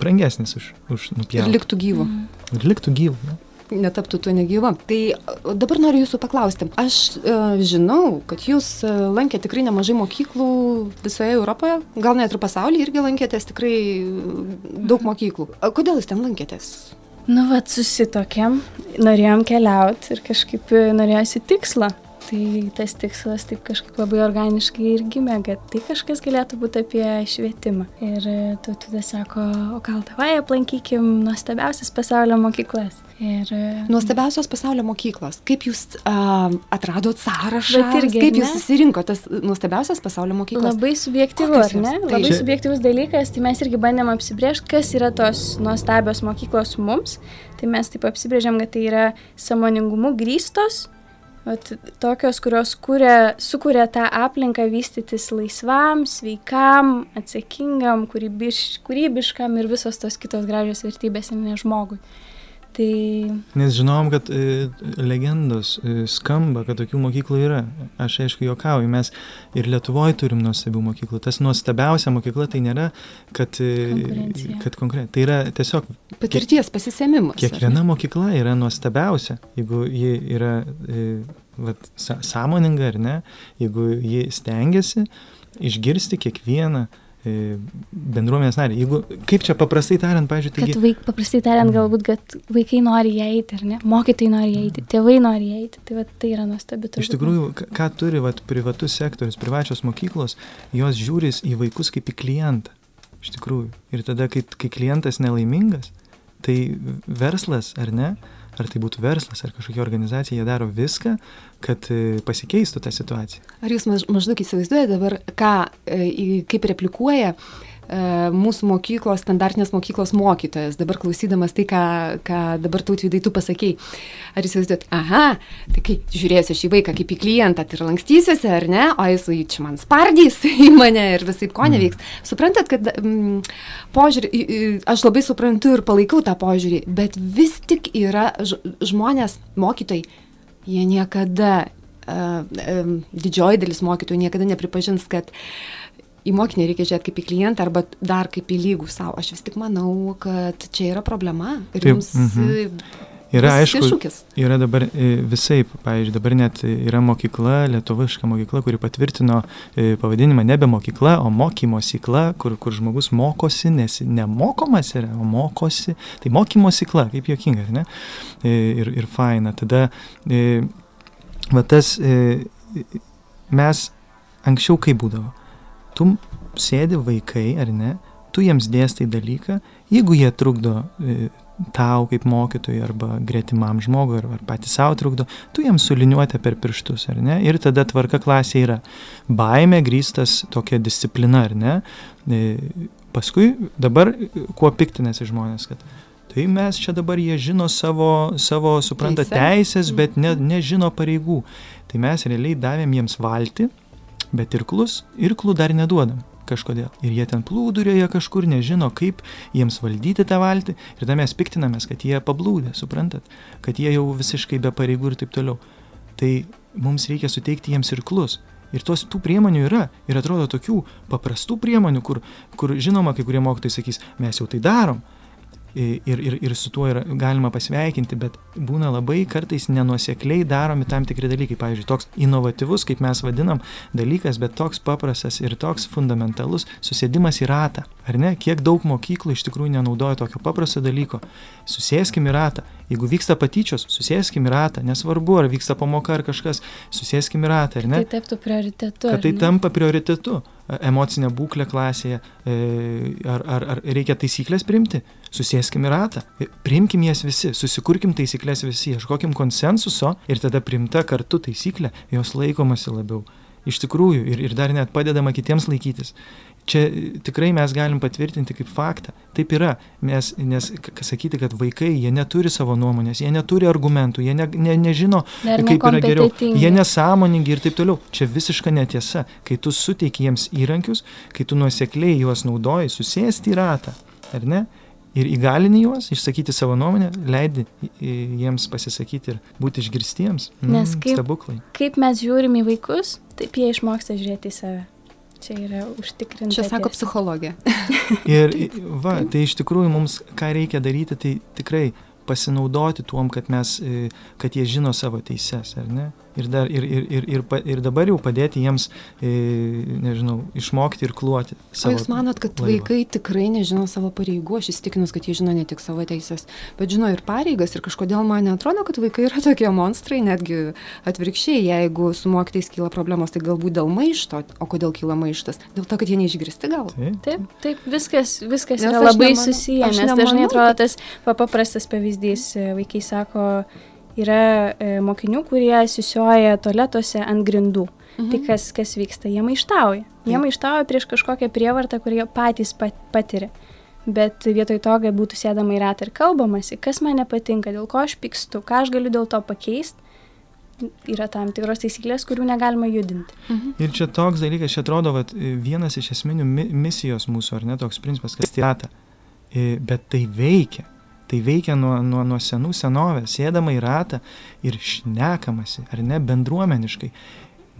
brangesnis už, už Ir nupjauti. liktų gyvų. Ir liktų gyvų. Ne? Netaptų tuo negyva. Tai dabar noriu jūsų paklausti. Aš e, žinau, kad jūs e, lankėte tikrai nemažai mokyklų visoje Europoje, gal net ir pasaulyje irgi lankėtės tikrai e, daug mokyklų. Kodėl jūs ten lankėtės? Nu, vad susitokėm, norėjom keliauti ir kažkaip e, norėjosi tikslo. Tai tas tikslas taip kažkaip labai organiškai ir gimė, kad tai kažkas galėtų būti apie švietimą. Ir tautvydas sako, o gal tavai aplankykim nuostabiausias pasaulio mokyklas. Ir e, Nuostabiausios pasaulio mokyklos. Kaip jūs a, atradot sąrašą? Bet irgi, kaip jūs susirinkote tas nuostabiausias pasaulio mokyklas? Labai subjektyvu, Kokios ar ne? jos? Labai subjektyvus dalykas, tai mes irgi bandėm apsibriežti, kas yra tos nuostabios mokyklos mums. Tai mes taip apsibrėžėm, kad tai yra samoningumu grįstos, vat, tokios, kurios kuria, sukuria tą aplinką vystytis laisvam, sveikam, atsakingam, kūrybiš, kūrybiškam ir visos tos kitos gražios vertybės ne žmogui. Tai Nes žinom, kad e, legendos e, skamba, kad tokių mokyklų yra. Aš aišku juokauju, mes ir Lietuvoje turim nuostabių mokyklų. Tas nuostabiausia mokykla tai nėra, kad... e, kad konkre... Tai yra tiesiog Patirties pasisėmimas. kiekviena mokykla yra nuostabiausia, jeigu ji yra e, vat, sąmoninga ar ne, jeigu ji stengiasi išgirsti kiekvieną bendruomenės narį. Jeigu, kaip čia paprastai tariant, pažiūrėjau, taigi... vaik, paprastai tariant, galbūt, kad vaikai nori ją eiti, ar ne? Mokytojai nori ją eiti, tėvai nori ją eiti. Tai, va, tai yra nuostabi. Iš tikrųjų, ką- turi vat, privatus sektorius, privačios mokyklos, jos žiūris į vaikus kaip į klientą. Iš tikrųjų. Ir tada, kai, kai klientas nelaimingas, tai verslas, ar ne, ar tai būtų verslas, ar kažkokia organizacija, jie daro viską, kad e, pasikeistų ta situacija. Ar jūs maž, maždaug įsivaizduojate dabar, ką, e, kaip replikuoja mūsų mokyklos, standartinės mokyklos mokytojas, dabar klausydamas tai, ką, ką dabar tautvidai tu pasakėjai. Ar įsivaizduojat, aha, tai kai žiūrėsiu šį vaiką kaip į klientą, tai ir lankstysiuosi, ar ne, o jis "Ui, čia man spardys į mane ir visai ko neveiks. Suprantat, kad mm, požiūrį, aš labai suprantu ir palaikau tą požiūrį, bet vis tik yra žmonės, mokytojai, jie niekada, uh, um, didžioji dalis mokytojų niekada nepripažins, kad į mokinį reikia žiūrėti kaip į klientą arba dar kaip į lygų savo. Aš vis tik manau, kad čia yra problema. Ir Taip, jums mhm. mhm. Yra, aišku, iššūkis. yra dabar visai, pavyzdžiui, dabar net yra mokykla, lietuviška mokykla, kuri patvirtino e, pavadinimą nebe mokykla, o mokymosykla, kur, kur žmogus mokosi, nes nemokomas yra, o mokosi. Tai mokymosykla, kaip juokinga, ne? E, Ir, ir faina. Tada, e, va tas, e, mes anksčiau kaip būdavo. Tu sėdi vaikai, ar ne? Tu jiems dėstai dalyką, jeigu jie trukdo e, tau kaip mokytojui arba gretimam žmogui ar, ar patys savo trukdo, tu jiems suliniuoti per pirštus, ar ne? Ir tada tvarka klasė yra. Baime grįstas tokia disciplina, ar ne? E, paskui dabar e, kuo piktinasi žmonės, kad tai mes čia dabar jie žino savo, savo supranta, teisės, bet ne, nežino pareigų. Tai mes realiai davėm jiems valti, bet irklus, irklų dar neduodam kažkodėl. Ir jie ten plūdurioje kažkur nežino, kaip jiems valdyti tą valtį. Ir tada mes piktinamės, kad jie pablūdė, suprantat, kad jie jau visiškai be pareigų ir taip toliau. Tai mums reikia suteikti jiems irklus. Ir tos tų priemonių yra. Ir atrodo tokių paprastų priemonių, kur, kur žinoma, kai kurie mokytojai sakys, mes jau tai darom. Ir, ir, ir su tuo yra galima pasveikinti, bet būna labai kartais nenuosekliai daromi tam tikri dalykai. Pavyzdžiui, toks inovatyvus, kaip mes vadinam, dalykas, bet toks paprastas ir toks fundamentalus susėdimas į ratą. Ar ne? Kiek daug mokyklų iš tikrųjų nenaudoja tokio paprasto dalyko. Susėskim į ratą. Jeigu vyksta patyčios, susėskim į ratą. Nesvarbu, ar vyksta pamoka ar kažkas, susėskim į ratą, ar ne? Tai taptų prioritetu. kad tai tampa prioritetu. E, Emocinė būklė klasėje, e, ar, ar, ar reikia taisyklės priimti, susėskim į ratą, E, priimkim jas visi, susikurkim taisyklės visi, ieškokim konsensuso ir tada primta kartu taisyklė, jos laikomasi labiau. Iš tikrųjų, ir, ir dar net padedama kitiems laikytis. Čia tikrai mes galim patvirtinti kaip faktą. Taip yra, nes, nes sakyti, kad vaikai, jie neturi savo nuomonės, jie neturi argumentų, jie ne, ne, nežino, Dar kaip yra geriau. Jie nesąmoningi ir taip toliau. Čia visiška netiesa. Kai tu suteiki jiems įrankius, kai tu nuosekliai juos naudoji, susėsti į ratą, ar ne? Ir įgalini juos, išsakyti savo nuomonę, leidi jiems pasisakyti ir būti išgirstiems. Nes kaip- Stebuklai. Kaip mes žiūrim į vaikus, taip jie išmoksta žiūrėti į save. Čia yra užtikrinta. Čia sako tiesa. psichologija. Ir va, tai iš tikrųjų mums ką reikia daryti, tai tikrai pasinaudoti tuom, kad mes, e, kad jie žino savo teises, ar ne? Ir, dar, ir, ir, ir, ir, ir dabar jau padėti jiems, e, nežinau, išmokti ir kluoti. O jūs manot, kad laivą. vaikai tikrai nežino savo pareigų, aš įsitikinus, kad jie žino ne tik savo teisės, bet žino ir pareigas. Ir kažkodėl man netrodo, kad vaikai yra tokie monstrai, netgi atvirkščiai, jeigu su mokytais kyla problemos, tai galbūt dėl maišto. O kodėl kyla maištas? Dėl to, kad jie neišgirsti gal. Taip. Taip, taip, viskas, viskas Nes yra labai nemanau- susiję, nes dažnai nemanau, atrodo kad- tas paprastas pavyzdys, e, vaikai sako, yra e, mokinių, kurie susioja toletuose ant grindų. Mhm. Tai kas, kas vyksta, jie maištauja. Jie Taip. maištauja prieš kažkokią prievartą, kur jie patys pat, patiria. Bet vietoj to, kad būtų sėdama į ratą ir kalbamasi, kas man nepatinka, dėl ko aš pykstu, ką aš galiu dėl to pakeisti, yra tam tikros taisyklės, kurių negalima judinti. Ir čia toks dalykas, čia atrodo, vat, vienas iš esminių mi misijos mūsų, ar ne toks principas, kad stata. Bet tai veikia. Tai veikia nuo, nuo, nuo senų senovės, sėdama į ratą ir šnekamasi, ar ne, bendruomeniškai.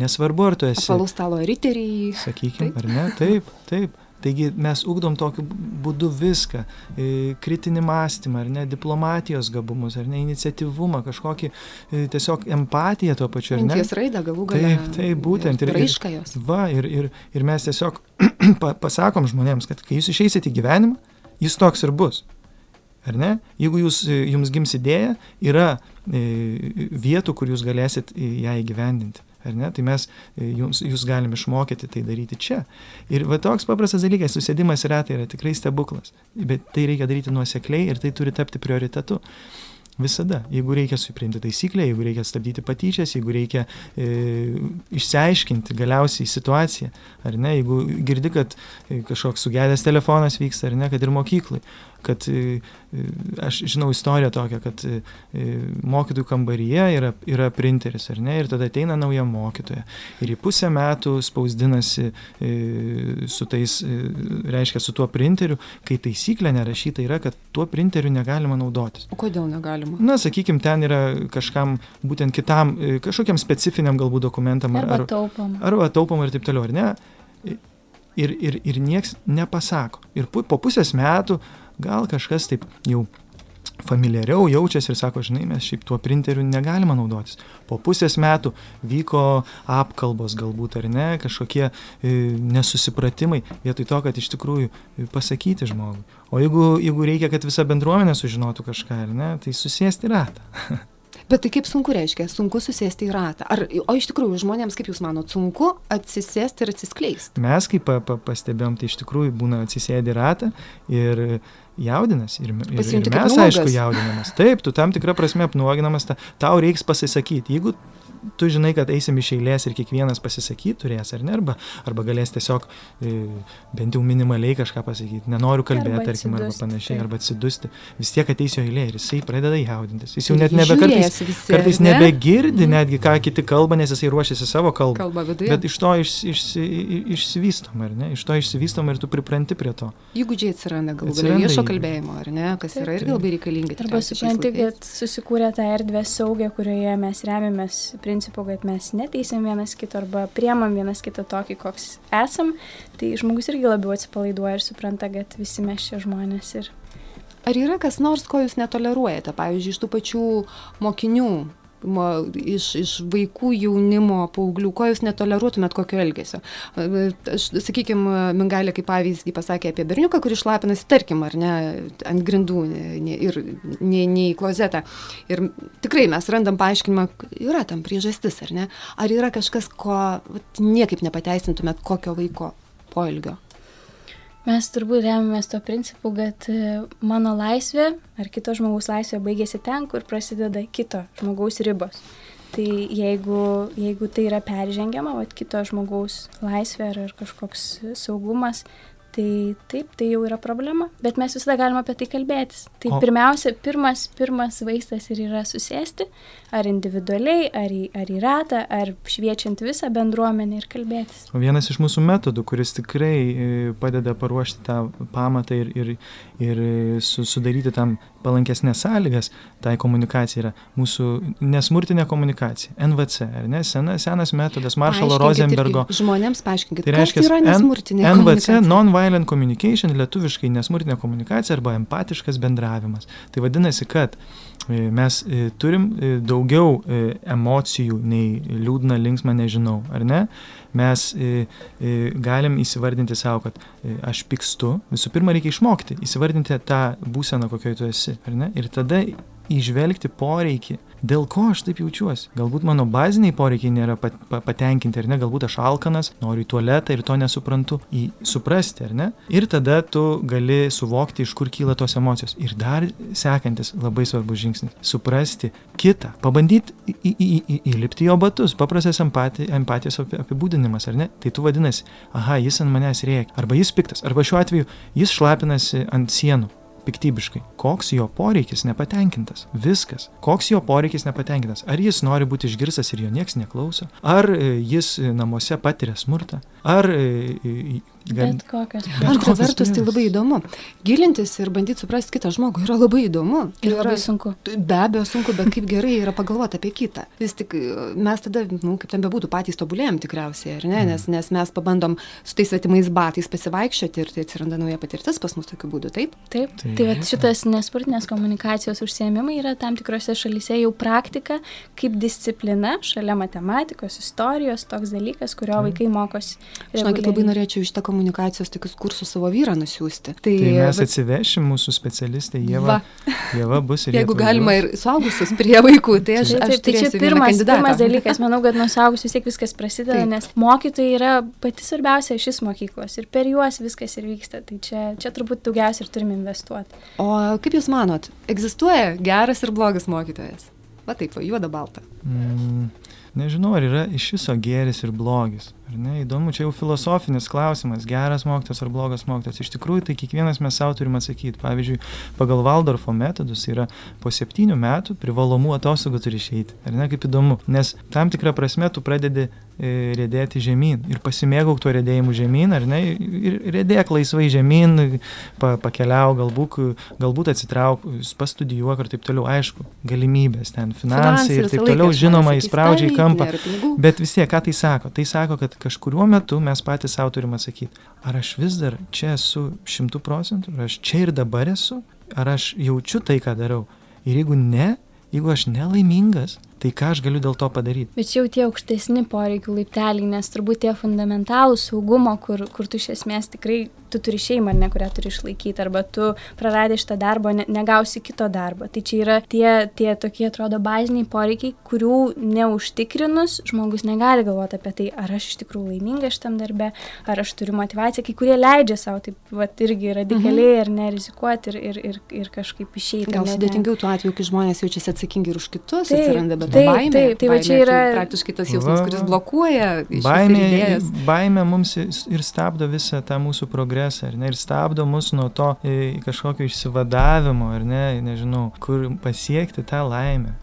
Nesvarbu, ar tu esi. Apvalaus stalo riteriai. Sakykime, ar ne? Taip, taip. Taigi mes ugdom tokiu būdu viską e, - kritinį mąstymą, ar ne, diplomatijos gabumus, ar ne, iniciatyvumą, kažkokį e, tiesiog empatiją tuo pačiu, ar ne. Minties raidą galų galę. Taip, taip, būtent. Ir, Ir, ir, jos. va, ir, ir, ir mes tiesiog pa- pasakom žmonėms, kad kai jūs išeisit į gyvenimą, jis toks ir bus. Ar ne? Jeigu jūs, e, jums gims idėja, yra e, vietų, kur jūs galėsit e, ją įgyvendinti. Ar ne? Tai mes jums, jūs galim išmokyti tai daryti čia. Ir va toks paprastas dalykas, susėdimas į ratą yra tikrai stebuklas. Bet tai reikia daryti nuosekliai ir tai turi tapti prioritetu. Visada. Jeigu reikia suprinti taisyklę, jeigu reikia stabdyti patyčias, jeigu reikia e, išsiaiškinti galiausiai situaciją, ar ne, jeigu girdi, kad kažkoks sugedęs telefonas vyksta, ar ne, kad ir mokyklai, kad e, e, aš žinau istoriją tokią, kad e, mokytojų kambaryje yra, yra printeris, ar ne, ir tada ateina nauja mokytoja ir į pusę metų spausdinasi su tais, reiškia, su tuo printeriu, kai taisyklė nerašyta yra, kad tuo printeriu negalima naudotis. O kodėl negalima? Na, sakykime, ten yra kažkam, būtent kitam, kažkokiam specifiniam galbūt dokumentam ar, Arba ar, taupom. arba taupom ir taip toliau, ar ne? Ir, ir, ir nieks nepasako. Ir po pusės metų gal kažkas taip jau familiariau jaučiasi ir sako, žinai, mes šiaip tuo printeriu negalima naudotis. Po pusės metų vyko apkalbos galbūt ar ne, kažkokie e, nesusipratimai, vietoj to, kad iš tikrųjų e, pasakyti žmogui. O jeigu, jeigu reikia, kad visa bendruomenė sužinotų kažką, ar ne, tai susėsti į ratą. Bet tai kaip sunku reiškia, sunku susėsti į ratą. Ar, o iš tikrųjų žmonėms, kaip jūs manot, sunku atsisėsti ir atsiskleisti? Mes, kaip pa, pa, pastebėjom, tai iš tikrųjų būna atsisėdi ratą ir jaudinas. Ir, ir, ir mes, aišku, jaudinamas. Taip, tu tam tikrą prasme apnuoginamas, ta, tau reiks pasisakyti. Jeigu tu žinai, kad eisim iš eilės ir kiekvienas pasisakyti turės, ar ne, arba, arba galės tiesiog e, bent jau minimaliai kažką pasakyti, nenoriu kalbėti, Arba tarkim, arba panašiai, arba atsidusti, vis tiek ateis jo eilė ir jisai pradeda jaudintis. Jis jau net nebe kartais, žiūrės visi, kartais ar ne? nebegirdi netgi, ką kiti kalba, nes jisai ruošiasi savo kalbą. Kalba viduje. Bet iš to iš, išsi, išsivystom, ar ne? Iš to išsivystom ir tu pripranti prie to. Įgūdžiai atsiranda galų Atsiranda viešo kalbėjimo, ar ne, kas Taip, yra irgi labai reikalinga. Arba supranti, kad susikūrė tą erdvę saugę, kurioje mes remiamės principu, kad mes neteisėm vienas kito arba priemam vienas kitą tokį, koks esam, tai žmogus irgi labiau atsipalaiduoja ir supranta, kad visi mes čia žmonės ir Ar yra kas nors, ko jūs netoleruojate, pavyzdžiui, iš tų pačių mokinių, mo, iš, iš vaikų, jaunimo, paauglių, ko jūs netoleruotumėt kokio elgesio? Aš, sakykime, Mingalė kaip pavyzdį pasakė apie berniuką, kuris šlapinasi, tarkim, ar ne, ant grindų ne, ir ne, ne į klozetą. Ir tikrai mes randam paaiškinimą, yra tam priežastis, ar ne? Ar yra kažkas, ko vat, niekaip nepateisintumėt kokio vaiko poilgio? Mes turbūt remiamės to principu, kad e, mano laisvė ar kito žmogaus laisvė baigėsi ten, kur prasideda kito žmogaus ribos. Tai jeigu, jeigu tai yra peržengiama, o kito žmogaus laisvė ar, ar kažkoks saugumas, tai taip, tai jau yra problema, bet mes visada galime apie tai kalbėtis. Tai O- pirmiausia, pirmas, pirmas vaistas ir yra susėsti, ar individualiai, ar į, ar į ratą, ar šviečiant visą bendruomenę ir kalbėtis. O vienas iš mūsų metodų, kuris tikrai e, padeda paruošti tą pamatą ir, ir, ir e, su, sudaryti tam palankesnės sąlygas, tai komunikacija yra mūsų nesmurtinė komunikacija, NVC, ar ne, Sena, senas metodas Maršalo Rosenbergo. Žmonėms paaiškinkit, Tai kas reiškia yra N- nesmurtinė NVC, komunikacija? non-violent communication, lietuviškai nesmurtinė komunikacija arba empatiškas bendravimas. Tai vadinasi, kad e, mes e, turim e, daugiau emocijų nei liūdna, linksma, nežinau, ar ne? Mes e, e, galim įsivardinti savo, kad e, aš pykstu. Visų pirma, reikia išmokti, įsivardinti tą būseną, kokioje tu esi, ar ne? Ir tada išvelgti poreikį, dėl ko aš taip jaučiuosi. Galbūt mano baziniai poreikiai nėra pat, pa, patenkinti, ar ne, galbūt aš alkanas, noriu į tualetą ir to nesuprantu, į suprasti, ar ne. Ir tada tu gali suvokti, iš kur kyla tos emocijos. Ir dar sekantis labai svarbus žingsnis - suprasti kitą, pabandyti įlipti jo batus, paprastas empati, empatijos api- apibūdinimas, ar ne. Tai tu vadinasi, aha, jis ant manęs rėkia, arba jis piktas, arba šiuo atveju jis šlapinasi ant sienų piktybiškai. Koks jo poreikis nepatenkintas? Viskas. Koks jo poreikis nepatenkintas? Ar jis nori būti išgirstas ir jo nieks neklauso? Ar e, jis e, namuose patiria smurtą? Ar e, e, Bet kokios. Antra vertus, tai labai įdomu. Gilintis ir bandyti suprasti kitą žmogų yra labai įdomu. Ir yra labai sunku. Be abejo sunku, bet kaip gerai yra pagalvoti apie kitą. Vis tik mes tada, nu, kaip ten bebūtų, patys tobulėjom tikriausiai, ar ne? Nes, nes mes pabandom su tais svetimais batais pasivaikščioti ir tai atsiranda nauja patirtis pas mus tokiu būdu, taip? Taip. Tai- Tai, tai šitas nesportinės komunikacijos užsiemimai yra tam tikrose šalyse jau praktika kaip disciplina šalia matematikos, istorijos, toks dalykas, kurio vaikai mokosi. Žinokit, labai norėčiau iš tą komunikacijos tokius kursus savo vyrą nusiųsti. Tai, Tai mes vat, atsivešim mūsų specialistę Jėva. Va. Jėva bus ir jeigu galima ir suaugusius prie vaikų, tai aš, Taip, aš taip, tai čia pirmas, pirmas dalykas, manau, kad nuo suaugusių vis tiek viskas prasideda, Taip. nes mokytojai yra pati svarbiausia šis mokyklos ir per juos viskas ir vyksta. Tai čia, čia turbūt daugiausiai ir turime investuoti. O kaip Jūs manot, egzistuoja geras ir blogas mokytojas? Va taip, va, juoda balta. Mm, nežinau, ar yra iš viso gėris ir blogis. Ar ne? Įdomu, čia jau filosofinis klausimas, geras mokytas ar blogas mokytas. Iš tikrųjų, tai kiekvienas mes savo turim atsakyti. Pavyzdžiui, pagal Valdorfo metodus yra po septynių metų privalomų atostogų turi išeiti. Ar ne, kaip įdomu. Nes tam tikrą prasme tu pradedi e, rėdėti žemyn ir pasimėgauk tuo rėdėjimu žemyn, ar ne, ir rėdėk laisvai žemyn, pa, pakeliau, galbūt, galbūt atsitrauk, pastudijuok ir taip toliau, aišku, galimybės ten, finansai ir visą taip toliau, žinoma, įspraudžia į "Taip, kampą. nėra pinigų." Bet vis tiek, ką tai sako? Tai sako, kad kažkuriuo metu mes patys savo turim atsakyti, ar aš vis dar čia esu šimtų procentų, ar aš čia ir dabar esu, ar aš jaučiu tai, ką darau. Ir jeigu ne, jeigu aš nelaimingas, tai ką aš galiu dėl to padaryti? Bet jau tie aukštesni poreikių laipteliai, nes turbūt tie fundamentalūs saugumo, kur, kur tu iš esmės tikrai, tu turi šeimą, ne, kurią turi išlaikyti, arba tu praradai šitą darbą, ne, negausi kito darbo. Tai čia yra tie, tie tokie, atrodo, baziniai poreikiai, kurių neužtikrinus žmogus negali galvoti apie tai, ar aš iš tikrųjų laimingas šitam darbe, ar aš turiu motivaciją, kai kurie leidžia savo, taip, va, irgi radikaliai, ar nerizikuoti ir, ir, ir, ir kažkaip išeiti. Gal sudėtingiau tuo atveju, kai žmonės jaučiasi atsakingi ir už kitus, Taip, atsiranda bet taip, baimė. taip, tai va čia yra- praktiškai tas jausmas, kuris blokuoja ir Baimė, baimė mums ir stabdo visą tą mūsų progresą, ar ne? Ir stabdo mus nuo to e, kažkokio išsivadavimo, ar ne, nežinau, kur pasiekti tą laimę.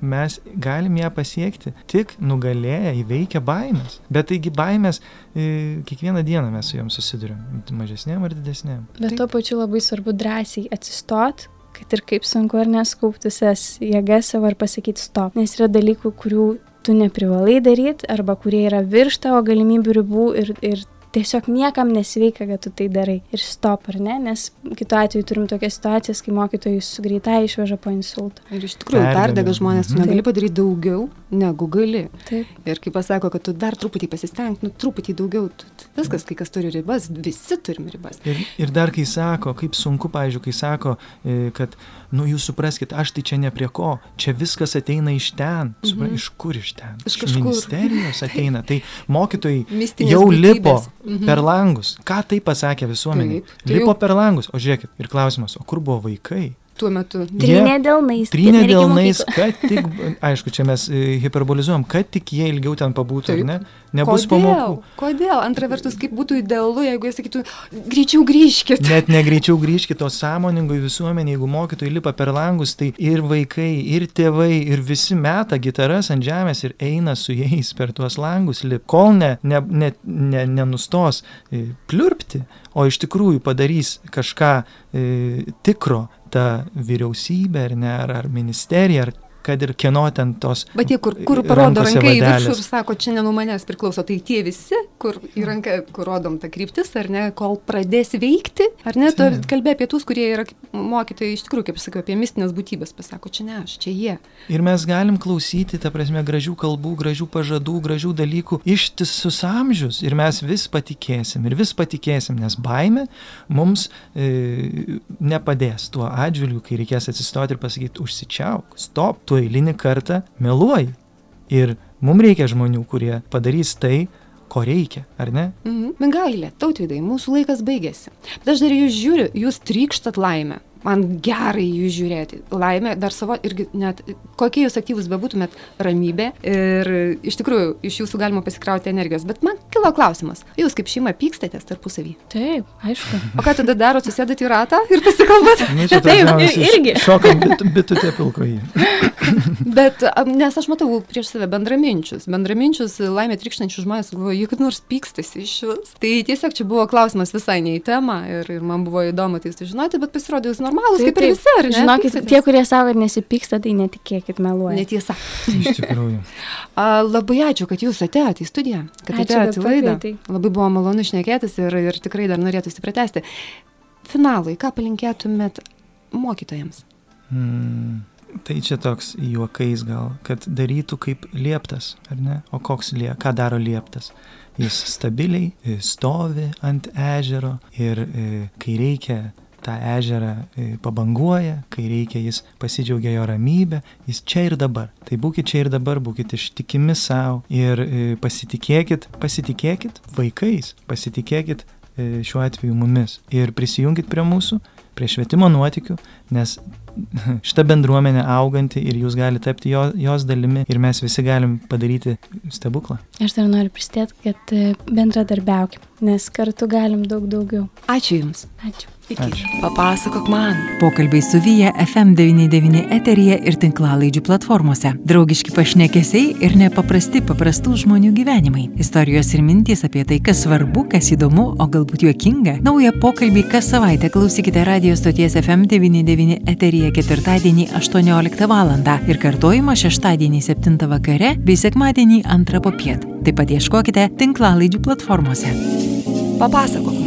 Mes galim ją pasiekti tik nugalėję, įveikę baimės. Bet taigi baimės, e, kiekvieną dieną mes su jom susidurėm, mažesnėm ar didesnėm. Bet tuo pačiu labai svarbu drąsiai atsistot, kad ir kaip sunku ar neskauptusias jėgas savo ir pasakyti stop. Nes yra dalykų, kurių tu neprivalai daryti arba kurie yra virš tavo galimybių ribų ir, ir tiesiog niekam nesveika, kad tu tai darai. Ir stop, ar ne? Nes kitu atveju turim tokias situacijas, kai mokytojus greitai išveža po insulto. Ir iš tikrųjų Perdega. žmonės, tu Mhm. negali padaryti daugiau, negu gali. Taip. Ir kai pasako, kad tu dar truputį pasistenk, nu truputį daugiau, tu, viskas, kai kas turi ribas, visi turim ribas. Ir, ir dar kai sako, kaip sunku, pavyzdžiui, kai sako, e, kad, nu jūs supraskite, aš tai čia ne prie ko, čia viskas ateina iš ten. Supra, Mhm. iš kur iš ten? Iš kažkur. ministerijos ateina. Tai mokytojai Mistinės jau būtybės. lipo Mhm. per langus. Ką tai pasakė visuomenė? Taip, tai Lipo jau- per langus. O žiūrėkit, ir klausimas, o kur buvo vaikai? Tuo metu. Trynė delnais. Trynė delnais, kad tik, aišku, čia mes e, hiperbolizuojam, kad tik jie ilgiau ten pabūtų, Taip. ne? Nebus Kodėl? pamokų. Kodėl? Antra vertus, kaip būtų idealu, jeigu jie sakytų, greičiau grįžkit. Net negreičiau grįžkite, o sąmoningai visuomenė, jeigu mokytojai lipa per langus, tai ir vaikai, ir tėvai, ir visi meta gitaras ant žemės ir eina su jais per tuos langus, lip, kol ne, ne, ne, ne, nenustos e, pliurpti, o iš tikrųjų padarys kažką e, tikro ta vyriausybė, ar ne, ar, ar ministerija, ar kad ir kieno ten tos Bet tie, kur, kur parodo ranką į viršų ir sako, čia ne nuo manęs priklauso, tai tie visi, kur į ranką, kur rodom tą kryptis, ar ne, kol pradės veikti, ar ne, tu kalbė apie tus, kurie yra mokytojai, iš tikrųjų, kaip sakiau, apie mistinės būtybės, pasako, čia ne aš, čia jie. Ir mes galim klausyti, ta prasme, gražių kalbų, gražių pažadų, gražių dalykų ištisus amžius. Ir mes vis patikėsim ir vis patikėsim, nes baime mums e, nepadės tuo atžvilgiu, kai reikės atsistoti ir pasakyti, užsičiauk, stop, tu eilinį kartą meluoji. Ir mums reikia žmonių, kurie padarys tai, ko reikia, ar ne? Mhm. Mingailė, tautvidai, mūsų laikas baigėsi. Bet aš dar jūs žiūriu, jūs trykštat laimę. Man gerai jų žiūrėti. Laimė, dar savo, irgi net, kokie jūs aktyvus bebūtumėt, ramybė ir iš tikrųjų iš jūsų galima pasikrauti energijos. Bet man kilo klausimas, jūs kaip šeima pykstatės tarpusavį? Taip, aišku. O ką tada darot, susėdat į ratą ir pasikalbat? Nu, čia Taip, irgi. Šokam bit- bitutė pilkoji. Bet, nes aš matau prieš save bendraminčius, bendraminčius laimė trikštančius žmonės, galvoju, kaip nors pykstasi iš vis. Tai tiesiog čia buvo klausimas visai ne į temą ir, ir man buvo įdomu tai sužinoti, bet pasirodė jūs normalus, Taip, kaip ir visi, ar ne? Žinokit, tie, kurie savo, kad nesipyksta, tai netikėkit meluoja. Netiesa. Iš tikrųjų. A, labai ačiū, kad jūs atėjote į studiją, kad atėjote į laidą. pakvietei. Labai buvo malonu šnekėtis ir, ir tikrai dar norėtųsi pratesti. Finalui, ką palinkėtumėt mokytojams? Mm, tai čia toks juokais gal, kad darytų kaip lieptas, ar ne? O koks lie, ką daro lieptas? Jis stabiliai stovi ant ežero ir e, kai reikia tą ežerą e, pabanguoja, kai reikia jis pasidžiaugia jo ramybę, jis čia ir dabar. Tai būkite čia ir dabar, būkite ištikimi savo ir e, pasitikėkit, pasitikėkit vaikais, pasitikėkit e, šiuo atveju mumis ir prisijungit prie mūsų, prie švietimo nuotikių, nes šita bendruomenė auganti ir jūs galite tapti jo, jos dalimi ir mes visi galim padaryti stebuklą. Aš dar noriu prisidėti, kad bendradarbiaukim, nes kartu galim daug daugiau. Ačiū Jums. Ačiū. Iki. Ačiū. Papasakok man. Pokalbiai su Vyja FM99 eteryje ir tinklalaidžių platformose. Draugiški pašnekesiai ir nepaprasti paprastų žmonių gyvenimai. Istorijos ir mintys apie tai, kas svarbu, kas įdomu, o galbūt juokinga. Naują pokalbį kas savaitę klausykite radio stoties FM99 eteryje ketvirtadienį 18 val. ir kartojimą šeštadienį 7 vakare bei sekmadienį 2 popiet. Taip pat ieškokite tinklalaidžių platformose. Papasakok